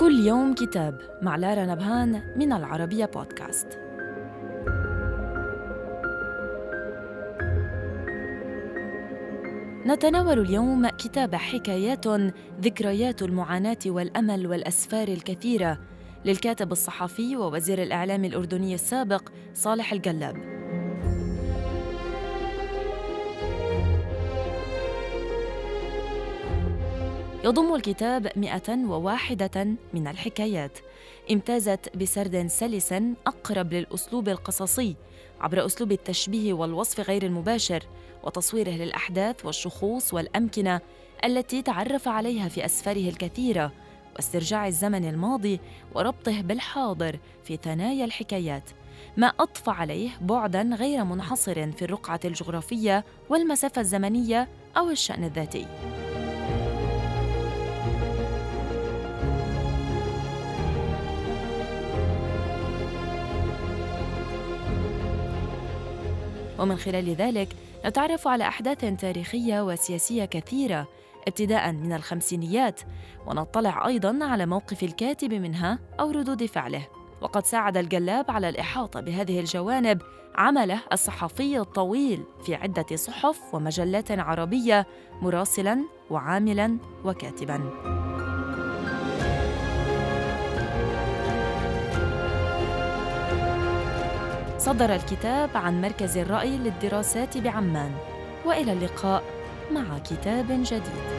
كل يوم كتاب مع لارا نبهان من العربية بودكاست. نتناول اليوم كتاب حكايات ذكريات المعاناة والأمل والأسفار الكثيرة للكاتب الصحفي ووزير الإعلام الأردني السابق صالح القلاب يضم الكتاب 101 من الحكايات. امتازت بسرد سلس أقرب للأسلوب القصصي عبر أسلوب التشبيه والوصف غير المباشر وتصويره للأحداث والشخوص والأمكنة التي تعرف عليها في أسفاره الكثيرة واسترجاع الزمن الماضي وربطه بالحاضر في ثنايا الحكايات. ما أضفى عليه بعداً غير منحصر في الرقعة الجغرافية والمسافة الزمنية أو الشأن الذاتي. ومن خلال ذلك نتعرف على أحداث تاريخية وسياسية كثيرة ابتداء من الخمسينيات ونطلع أيضا على موقف الكاتب منها أو ردود فعله. وقد ساعد الجلاب على الإحاطة بهذه الجوانب عمله الصحفي الطويل في عدة صحف ومجلات عربية مراسلا وعاملا وكاتبا. صدر الكتاب عن مركز الرأي للدراسات بعمان. وإلى اللقاء مع كتاب جديد.